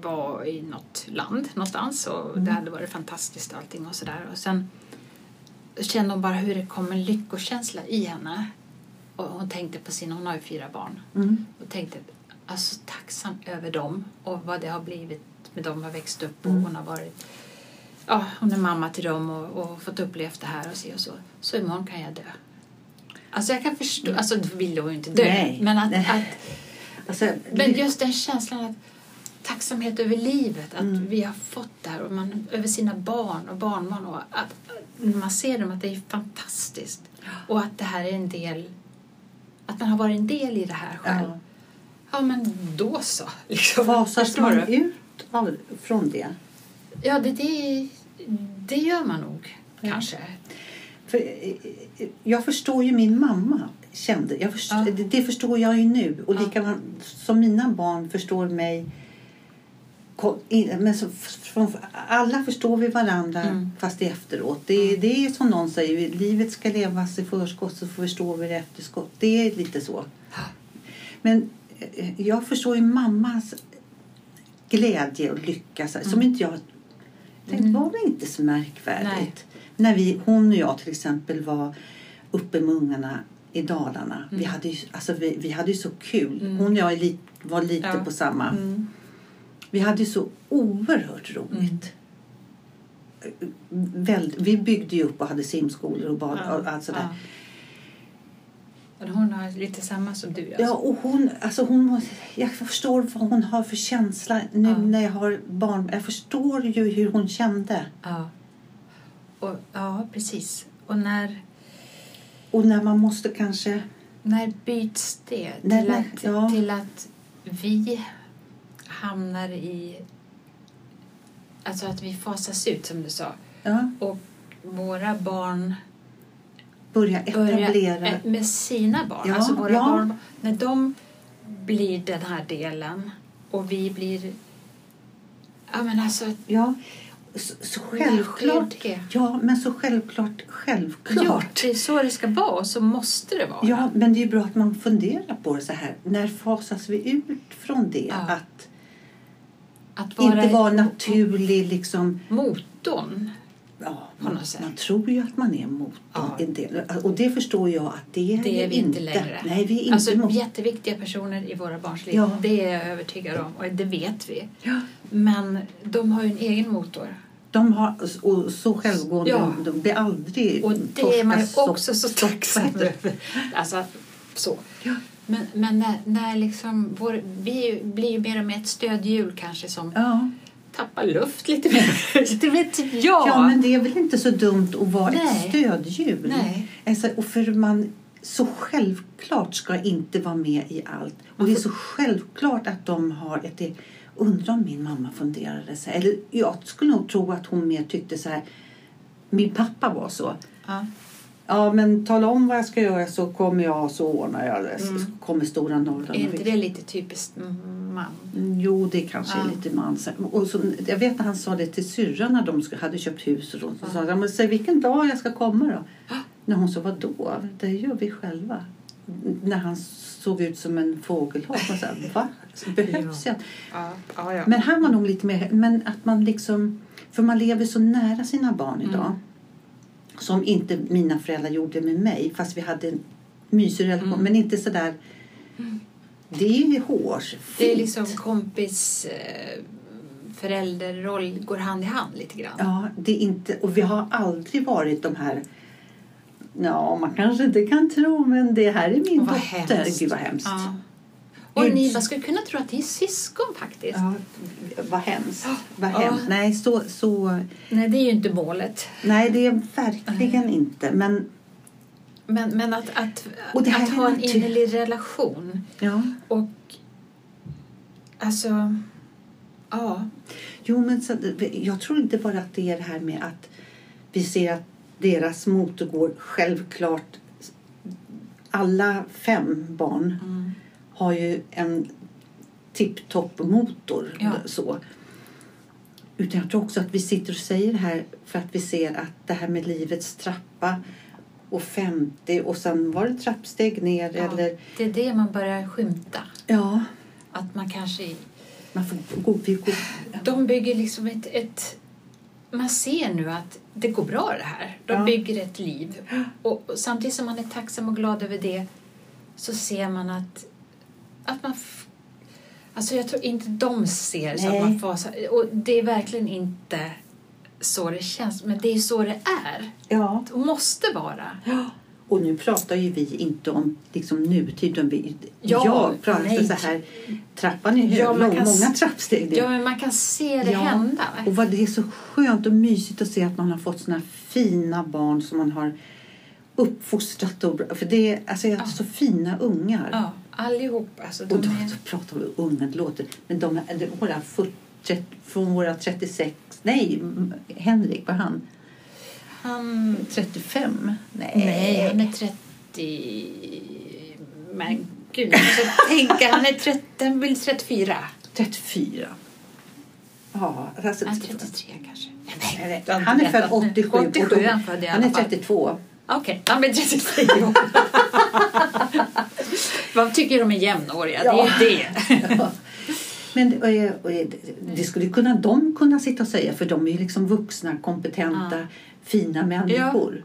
Speaker 1: var i något land någonstans och
Speaker 2: Mm.
Speaker 1: det hade varit fantastiskt allting och sådär. Och sen kände hon bara hur det kom en lyckokänsla i henne. Och hon tänkte på sina, hon har ju fyra barn.
Speaker 2: Mm.
Speaker 1: Och tänkte alltså tacksam över dem och vad det har blivit med dem har växt upp och
Speaker 2: Mm.
Speaker 1: hon har varit ja, hon är mamma till dem och, och fått uppleva det här och se och så. Så imorgon kan jag dö. Alltså jag kan förstå, alltså vill hon ju inte dö.
Speaker 2: Nej.
Speaker 1: Men, att, att,
Speaker 2: Alltså,
Speaker 1: men just den känslan att tacksamhet över livet, att
Speaker 2: Mm.
Speaker 1: vi har fått det här och man, över sina barn och barnbarn och att, när man ser dem att det är fantastiskt och att det här är en del att man har varit en del i det här själv.
Speaker 2: ja.
Speaker 1: Ja, men då så. <laughs> Liksom.
Speaker 2: Fasas man
Speaker 1: du?
Speaker 2: ut av, från det?
Speaker 1: Ja, det, det, det gör man nog
Speaker 2: Ja.
Speaker 1: kanske.
Speaker 2: För, eh, eh, jag förstår ju min mamma kände. Jag förstår,
Speaker 1: Ja.
Speaker 2: det, det förstår jag ju nu. Och
Speaker 1: Ja.
Speaker 2: likadant som mina barn förstår mig Men så, alla förstår vi varandra
Speaker 1: Mm.
Speaker 2: fast efteråt. Det, det är som någon säger, livet ska levas i förskott så förstår vi det efterskott. Det är lite så. Men eh, jag förstår ju mammas glädje och lycka som inte jag tänkte
Speaker 1: Mm.
Speaker 2: var det inte så märkvärdigt.
Speaker 1: Nej.
Speaker 2: När vi, hon och jag till exempel var uppe med ungarna i Dalarna. Vi,
Speaker 1: Mm.
Speaker 2: hade ju, alltså vi, vi hade så kul.
Speaker 1: Mm.
Speaker 2: Hon och jag li, var lite
Speaker 1: Ja.
Speaker 2: på samma.
Speaker 1: Mm.
Speaker 2: Vi hade ju så oerhört roligt. Väl, vi byggde ju upp och hade simskolor och bad och allt sådär.
Speaker 1: Ja. Hon har lite samma som du.
Speaker 2: Ja, och hon, alltså hon, jag förstår vad hon har för känsla nu
Speaker 1: Ja.
Speaker 2: när jag har barn. Jag förstår ju hur hon kände.
Speaker 1: Ja. Och, ja, precis. Och när,
Speaker 2: Och när man måste kanske...
Speaker 1: när byts det till,
Speaker 2: när-
Speaker 1: att,
Speaker 2: ja.
Speaker 1: till att vi hamnar i... Alltså att vi fasas ut, som du sa.
Speaker 2: Ja,
Speaker 1: Och våra barn
Speaker 2: börja etablera.
Speaker 1: eh, med sina barn.
Speaker 2: Ja,
Speaker 1: alltså våra
Speaker 2: ja.
Speaker 1: barn. När de blir den här delen och vi blir... Ja, men alltså...
Speaker 2: Ja, så, så självklart. Ja, men så självklart. Självklart.
Speaker 1: Ja, det är så det ska vara och så måste det vara.
Speaker 2: Ja, men det är bra att man funderar på det så här. När fasas vi ut från det?
Speaker 1: Ja.
Speaker 2: Att
Speaker 1: Att
Speaker 2: inte vara naturlig liksom.
Speaker 1: motorn.
Speaker 2: Ja, man, man tror ju att man är motorn.
Speaker 1: Ja.
Speaker 2: En del. Och det förstår jag att det är,
Speaker 1: Det är vi inte längre.
Speaker 2: Nej, vi är inte
Speaker 1: Alltså
Speaker 2: motorn.
Speaker 1: jätteviktiga personer i våra barns liv.
Speaker 2: Ja.
Speaker 1: Det är jag övertygad om och det vet vi.
Speaker 2: Ja,
Speaker 1: Men de har ju en egen motor.
Speaker 2: de har och så självgående.
Speaker 1: Ja.
Speaker 2: De blir aldrig
Speaker 1: Och det är man också så tacksam över. Alltså, så.
Speaker 2: Ja.
Speaker 1: Men, men när, när liksom vår, vi blir ju mer och mer ett stödhjul kanske som
Speaker 2: Ja.
Speaker 1: Tappar luft lite mer. <laughs> det vet jag.
Speaker 2: ja, men det är väl inte så dumt att vara
Speaker 1: Nej.
Speaker 2: ett stödhjul.
Speaker 1: Nej.
Speaker 2: Alltså, och för man så självklart ska inte vara med i allt. Och det är så självklart att de har ett... Undrar om min mamma funderade så här. Eller jag skulle nog tro att hon mer tyckte så här. Min pappa var så.
Speaker 1: Ja.
Speaker 2: Ja, men tala om vad jag ska göra så kommer jag så ordnar jag det. Så
Speaker 1: Mm.
Speaker 2: kommer stora Norrland.
Speaker 1: Är inte det lite typiskt man?
Speaker 2: Jo, det kanske
Speaker 1: Ja.
Speaker 2: är lite mans. Och så, jag vet att han sa det till syrran när de hade köpt hus. Och så, så sa han, säg vilken dag jag ska komma då. När hon sa, vadå? Det gör vi själva. När han såg ut som en fågelholk. Man sa, va? <laughs> Behövs jag?
Speaker 1: Ja, ja.
Speaker 2: Men han var nog lite mer, men att man liksom, för man lever så nära sina barn idag.
Speaker 1: Mm.
Speaker 2: Som inte mina föräldrar gjorde med mig, fast vi hade en mysig relation.
Speaker 1: Mm.
Speaker 2: Men inte sådär, det är ju hårsfint.
Speaker 1: Det är liksom kompis eh, förälderroll går hand i hand lite grann.
Speaker 2: Ja, det är inte, och vi har aldrig varit de här Ja, man kanske inte kan tro, men det här är min
Speaker 1: vad
Speaker 2: dotter.
Speaker 1: hemskt.
Speaker 2: Gud vad hemskt.
Speaker 1: Ja. Och
Speaker 2: Gud.
Speaker 1: ni, man skulle kunna tro att ni är syskon faktiskt.
Speaker 2: Ja, vad hemskt. Vad
Speaker 1: Ja.
Speaker 2: hemskt. Nej, så, så,
Speaker 1: Nej, det är ju inte målet.
Speaker 2: nej, det är verkligen inte. Men
Speaker 1: Men, men att, att, att ha en innerlig relation
Speaker 2: ja,
Speaker 1: och alltså, ja.
Speaker 2: jo, men så, jag tror inte bara att det är det här med att vi ser att deras motor går självklart. Alla fem barn
Speaker 1: Mm.
Speaker 2: har ju en tipptopp motor.
Speaker 1: Ja.
Speaker 2: Så. Utan jag tror också att vi sitter och säger det här för att vi ser att det här med livets trappa och 50 och sen var det trappsteg ner
Speaker 1: Ja.
Speaker 2: eller
Speaker 1: Det är det man börjar skymta.
Speaker 2: ja,
Speaker 1: Att man kanske...
Speaker 2: man får gå, går,
Speaker 1: De bygger liksom ett, ett... Man ser nu att det går bra det här. De
Speaker 2: Ja.
Speaker 1: bygger ett liv. Och, och samtidigt som man är tacksam och glad över det så ser man att, att man... Alltså jag tror inte de ser så att man fasar. Och det är verkligen inte så det känns. Men det är så det är.
Speaker 2: ja.
Speaker 1: Det måste vara.
Speaker 2: Och nu pratar ju vi inte om liksom nutiden. Vi,
Speaker 1: Ja,
Speaker 2: jag pratar
Speaker 1: nej.
Speaker 2: så här, trappan är hög,
Speaker 1: Ja, man kan
Speaker 2: många trappsteg.
Speaker 1: Ja, men man kan se det
Speaker 2: Ja.
Speaker 1: hända.
Speaker 2: Och vad det är så skönt och mysigt att se att man har fått såna fina barn som man har uppfostrat. Och, för det är, alltså,
Speaker 1: Ja.
Speaker 2: så fina ungar.
Speaker 1: Ja, allihop. Alltså, de
Speaker 2: och då,
Speaker 1: är...
Speaker 2: då pratar vi unga, det låter... Men de, är- det- våra 40, från våra 36... Nej, Henrik, var han?
Speaker 1: Han...
Speaker 2: 35? Nej.
Speaker 1: Nej, han är 30... Men gud, jag måste tänka. Han är 30, han blir 34.
Speaker 2: 34. Ja, alltså,
Speaker 1: Han är 33 kanske.
Speaker 2: Nej,
Speaker 1: har
Speaker 2: han är född
Speaker 1: berättat nu.
Speaker 2: 87. och
Speaker 1: 87
Speaker 2: då-
Speaker 1: är han född
Speaker 2: Han är
Speaker 1: fall.
Speaker 2: 32.
Speaker 1: Okej, han blir 33 år. <laughs> Vad tycker de är jämnåriga?
Speaker 2: Ja.
Speaker 1: Det är det.
Speaker 2: Ja. <laughs> Men eh, och, eh, det skulle kunna de kunna sitta och säga för de är ju liksom vuxna, kompetenta,
Speaker 1: Ja.
Speaker 2: fina människor.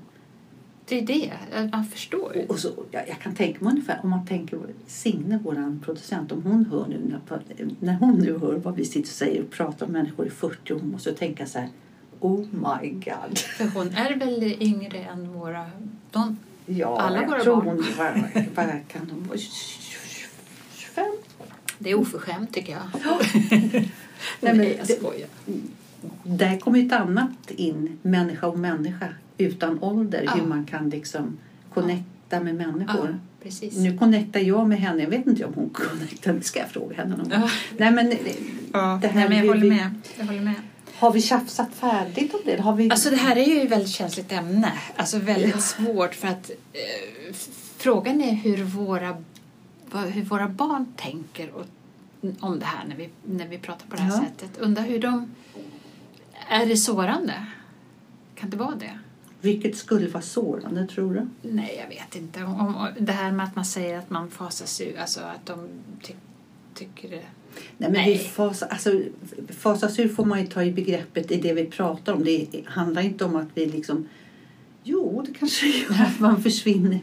Speaker 1: Det är det. Man förstår ju.
Speaker 2: Och, och så, jag, jag kan tänka mig ungefär om man tänker Signe, vår producent, om hon hör nu när, hon nu hör vad vi sitter och säger och pratar om människor i 40 och hon måste tänka så här Oh my god.
Speaker 1: För hon är väl yngre än våra... De,
Speaker 2: Ja,
Speaker 1: Alla
Speaker 2: jag
Speaker 1: våra
Speaker 2: tror
Speaker 1: barn.
Speaker 2: hon var, vad kan hon vara? 25?
Speaker 1: Det är oförskämt tycker jag. <laughs>
Speaker 2: Nej, men
Speaker 1: jag
Speaker 2: det-
Speaker 1: skojar.
Speaker 2: Där kommer ett annat in, människa och människa utan ålder.
Speaker 1: Ja.
Speaker 2: Hur man kan liksom connecta med människor.
Speaker 1: Ja, precis.
Speaker 2: Nu connectar jag med henne. Jag vet inte om hon connectar. Det ska jag fråga henne någon gång.
Speaker 1: Ja.
Speaker 2: Nej, men, eh,
Speaker 1: Ja,
Speaker 2: det här
Speaker 1: nej, men jag håller
Speaker 2: vi-
Speaker 1: med. Jag håller med.
Speaker 2: Har vi tjafsat färdigt om det? Har vi...
Speaker 1: Alltså det här är ju ett väldigt känsligt ämne. Alltså väldigt
Speaker 2: Ja.
Speaker 1: svårt för att eh, frågan är hur våra, vad- hur våra barn tänker och, om det här när vi, när vi pratar på det här
Speaker 2: Ja.
Speaker 1: sättet. Undrar hur de... Är det sårande? Kan det vara det?
Speaker 2: Vilket skulle vara sårande, tror du?
Speaker 1: Nej, jag vet inte. Om, om, det här med att man säger att man fasas ur, alltså att de ty, tycker det...
Speaker 2: Nej, men
Speaker 1: Nej.
Speaker 2: Fas, alltså, fasas ur får man ju ta i begreppet i det vi pratar om. Det handlar inte om att vi liksom... Jo, det kanske gör att <laughs> man försvinner.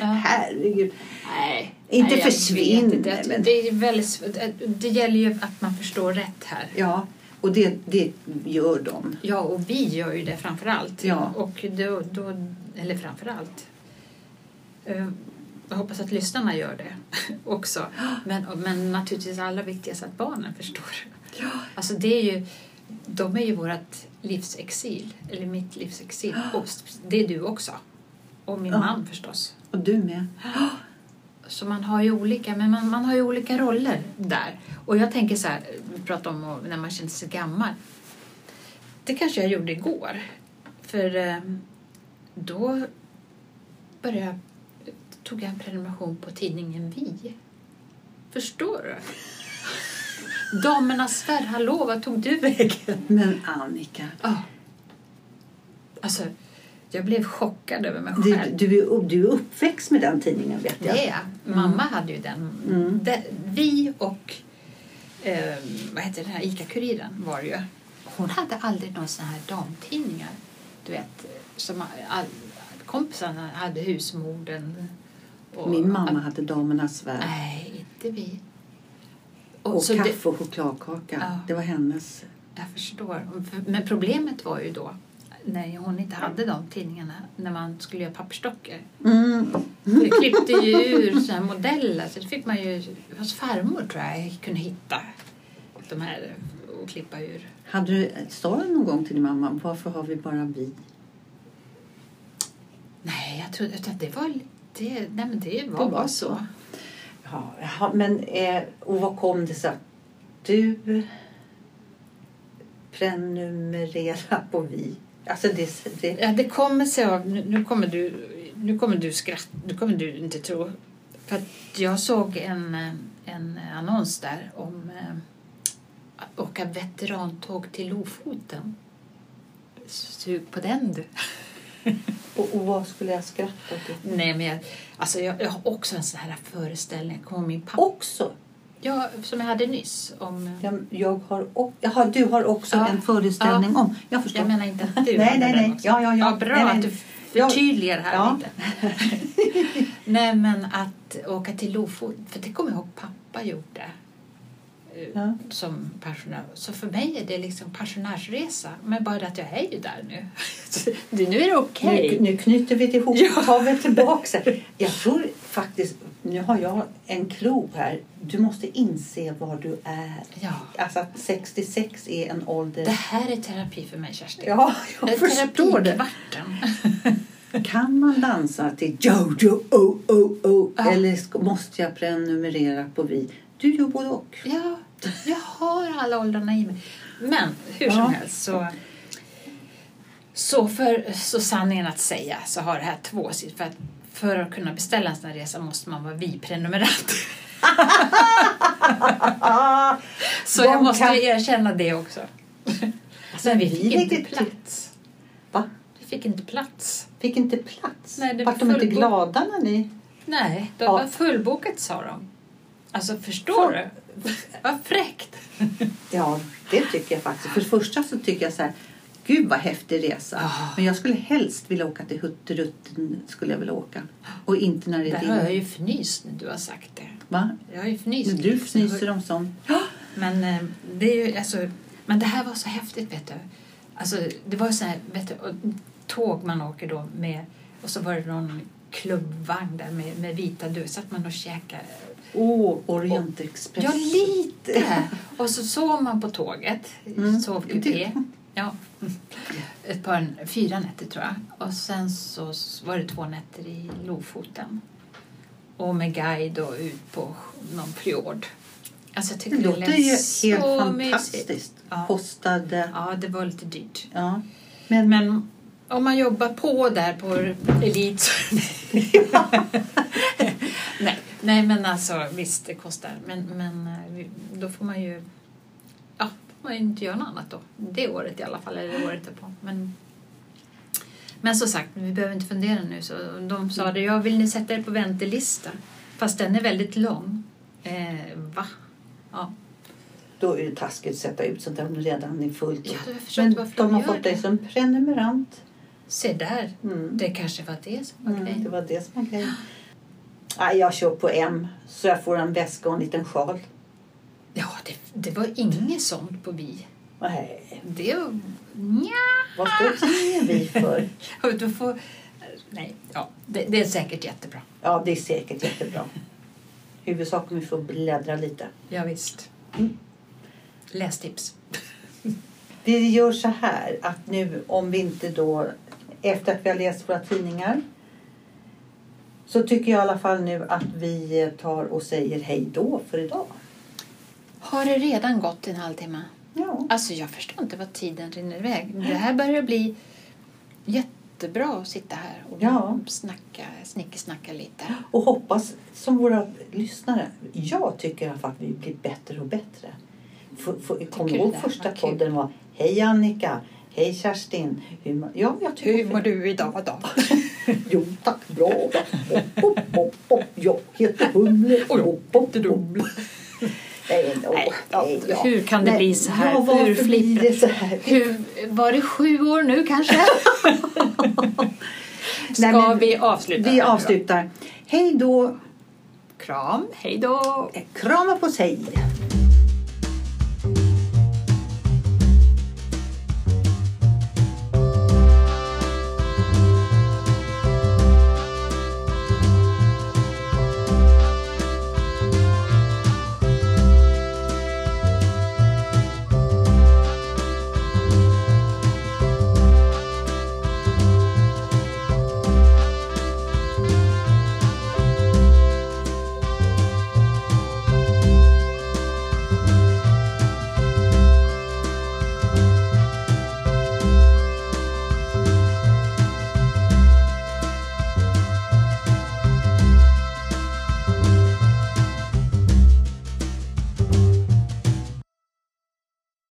Speaker 1: Ja.
Speaker 2: Herregud.
Speaker 1: Nej,
Speaker 2: Inte
Speaker 1: nej, jag
Speaker 2: försvinn,
Speaker 1: vet inte.
Speaker 2: men-
Speaker 1: Det, är väldigt, det gäller ju att man förstår rätt här.
Speaker 2: Ja, och det, det gör de.
Speaker 1: Ja, och vi gör ju det framför allt.
Speaker 2: Ja.
Speaker 1: Och då, då, eller framför allt. Eh, Jag hoppas att lyssnarna gör det <laughs> också. Men, men naturligtvis allra viktigast att barnen förstår.
Speaker 2: Ja.
Speaker 1: Alltså det är ju, de är ju vårt livsexil, eller mitt livsexil. <gasps> Och det är du också. Och min
Speaker 2: Ja.
Speaker 1: man förstås.
Speaker 2: Och du med. <gasps>
Speaker 1: Så man har ju olika, men man, man har ju olika roller där. Och jag tänker så här, vi pratar om när man känner sig gammal. Det kanske jag gjorde igår. För eh, då började jag, tog jag en prenumeration på tidningen Vi. Förstår du? Damernas värld, hallå, vad tog du vägen?
Speaker 2: Men Annika,
Speaker 1: Ja. Alltså, jag blev chockad över mig
Speaker 2: du,
Speaker 1: själv.
Speaker 2: du, är, du är uppväxt med den tidningen vet jag.
Speaker 1: Det är jag. Mamma hade ju den.
Speaker 2: Mm.
Speaker 1: Det, vi och eh, vad heter den här ICA-Kuriren var det ju. Hon hade aldrig någon sån här damtidningar. Du vet, som all, kompisarna hade husmorden. och-
Speaker 2: Min mamma hade Damernas värld.
Speaker 1: Nej, inte vi.
Speaker 2: Och,
Speaker 1: så
Speaker 2: kaffe
Speaker 1: det,
Speaker 2: och chokladkaka.
Speaker 1: Ja.
Speaker 2: Det var hennes.
Speaker 1: jag förstår. Men problemet var ju då när hon inte hade de tidningarna när man skulle göra pappersdockor.
Speaker 2: Mm.
Speaker 1: Vi klippte ju ur såna här modeller. Så det fick man ju hos farmor tror jag kunde hitta de här och klippa ur.
Speaker 2: Hade du, sa du någon gång till din mamma varför har vi bara vi?
Speaker 1: Nej, jag trodde att det var det, nej men det var
Speaker 2: Det var
Speaker 1: bara
Speaker 2: så.
Speaker 1: så.
Speaker 2: Ja, jaha, men eh, och vad kom det sig att du prenumererar på vi? Alltså det, det,
Speaker 1: Ja, det kommer sig av, nu, kommer du, nu kommer du skratta, nu kommer du inte tro. För att jag såg en, eh, en annons där om att åka veterantåg till Lofoten. Sug på den du. <laughs> <laughs>
Speaker 2: och, och vad skulle jag skratta till?
Speaker 1: Nej, men jag, alltså jag, jag har också en sån här föreställning. Kommer min pappa.
Speaker 2: Också?
Speaker 1: Ja, som jag hade nyss. Om,
Speaker 2: Jag, jag har, jaha, du har också
Speaker 1: Ja.
Speaker 2: en föreställning om. Jag förstår.
Speaker 1: jag menar inte att du <laughs>
Speaker 2: Nej, nej, nej.
Speaker 1: också.
Speaker 2: Ja, ja, ja.
Speaker 1: bra
Speaker 2: Nej, nej.
Speaker 1: att du
Speaker 2: Ja.
Speaker 1: förtydligar här
Speaker 2: Ja.
Speaker 1: lite. <laughs> nej, men att åka till Lofoten. För det kommer jag ihåg pappa gjorde. Eh,
Speaker 2: Ja.
Speaker 1: Som pensionär. Så för mig är det liksom pensionärsresa. Men bara det att jag är ju där nu. <laughs> Det- nu är det okej.
Speaker 2: Nu, nu knyter vi ihop,
Speaker 1: Ja.
Speaker 2: vi tillbaka. Jag tror faktiskt, nu har jag en klo här. Du måste inse var du är.
Speaker 1: Ja.
Speaker 2: Alltså att 66 är en ålder.
Speaker 1: Det här är terapi för mig, Kerstin.
Speaker 2: Ja,
Speaker 1: Det
Speaker 2: jag
Speaker 1: är
Speaker 2: förstår det. <laughs> Kan man dansa till Jojo, oh, oh, oh,
Speaker 1: Ja.
Speaker 2: eller måste jag prenumerera på vi? Du gör både och.
Speaker 1: Ja, jag har alla åldrarna i mig. Men hur som
Speaker 2: Ja.
Speaker 1: helst så... Så för så sanningen att säga så har det här två sidor. För att, för att kunna beställa en sån här resa måste man vara vi-prenumerant. <laughs> så
Speaker 2: De
Speaker 1: jag måste
Speaker 2: kan-
Speaker 1: erkänna det också.
Speaker 2: Alltså,
Speaker 1: Men vi fick inte plats.
Speaker 2: Va?
Speaker 1: Vi fick inte plats.
Speaker 2: Fick inte plats?
Speaker 1: Nej, det var
Speaker 2: Vart de inte glada när ni...
Speaker 1: Nej, det
Speaker 2: Ja.
Speaker 1: var fullbokat sa de. Alltså förstår du? <laughs> Vad fräckt.
Speaker 2: Ja, det tycker jag faktiskt. För det första så tycker jag så här, gud vad häftig resa.
Speaker 1: Ja.
Speaker 2: Men jag skulle helst vilja åka till Hutterutten, skulle jag vilja åka. Och inte när det är
Speaker 1: Där har jag ju fnyst när du har sagt det.
Speaker 2: Va?
Speaker 1: Jag har ju fnyst.
Speaker 2: Du fnyser om sånt.
Speaker 1: Men eh, det är ju alltså, men det här var så häftigt vet du. Alltså det var så här, vet du, och tåg man åker då med och så var det någon klubbvagn där med, med vita dörrar. satt man och käkade.
Speaker 2: Åh, Orientexpress.
Speaker 1: Ja, lite! Och så sov man på tåget,
Speaker 2: Mm.
Speaker 1: sovkupé. Ja. Ett par, fyra nätter tror jag. Och sen så var det två nätter i Lofoten. Och med guide och ut på någon fjord. Alltså jag tycker
Speaker 2: Det
Speaker 1: det,
Speaker 2: låter ju helt
Speaker 1: mysigt.
Speaker 2: fantastiskt.
Speaker 1: Ja.
Speaker 2: Kostade...
Speaker 1: Ja, det var lite dyrt.
Speaker 2: Ja. Men,
Speaker 1: Men om man jobbar på där på Elit. <laughs> nej, men alltså visst det kostar. Men, men eh, då får man ju... Ja, får man ju inte göra något annat då. Det året i alla fall, eller året därpå. Men, men som sagt, vi behöver inte fundera nu. Så de sa det, ja vill ni sätta er på väntelista? Fast den är väldigt lång. Eh, va? Ja.
Speaker 2: då är det taskigt att sätta ut sånt där om det redan är fullt.
Speaker 1: Ja, jag
Speaker 2: Men de har fått dig som prenumerant.
Speaker 1: Se där,
Speaker 2: Mm.
Speaker 1: det kanske var det som var
Speaker 2: Mm,
Speaker 1: grejen.
Speaker 2: det var det som var grejen. Nej, jag kör på M så jag får en väska och en liten sjal.
Speaker 1: Ja, det, det var inget sånt på vi.
Speaker 2: Nej,
Speaker 1: Det. Nja.
Speaker 2: vad står tidningen vi för? <laughs>
Speaker 1: Du får... Nej, ja, det, det är säkert jättebra.
Speaker 2: Ja, det är säkert jättebra. Huvudsaken vi får bläddra lite.
Speaker 1: Ja, visst.
Speaker 2: Mm.
Speaker 1: Lästips.
Speaker 2: Vi gör så här att nu om vi inte då efter att vi har läst våra tidningar så tycker jag i alla fall nu att vi tar och säger hej då för idag.
Speaker 1: Har det redan gått en halvtimme?
Speaker 2: Ja.
Speaker 1: Alltså, jag förstår inte vad tiden rinner iväg. Det här börjar bli jättebra att sitta här och
Speaker 2: Ja.
Speaker 1: snacka, snickesnacka lite.
Speaker 2: Och hoppas som våra lyssnare. Jag tycker i alla fall att vi blir bättre och bättre. För, för, kom
Speaker 1: du
Speaker 2: ihåg första
Speaker 1: kul.
Speaker 2: podden var Hej Annika, hej Kerstin. Hur, ja, jag tycker
Speaker 1: du idag då? <laughs>
Speaker 2: Jo tack, bra. Hopp, hopp, hopp, hopp. Jag heter Humle.
Speaker 1: Och
Speaker 2: Hopp, hopp, hopp. Nej, no,
Speaker 1: Nej, ja, hur kan det
Speaker 2: Nej,
Speaker 1: bli så här?
Speaker 2: Ja, varför blir det så här?
Speaker 1: Hur, var det sju år nu kanske? <laughs> <laughs> Ska
Speaker 2: Nej,
Speaker 1: vi avsluta?
Speaker 2: Vi avslutar. Hej då.
Speaker 1: Kram, hej då!
Speaker 2: Krama på sig.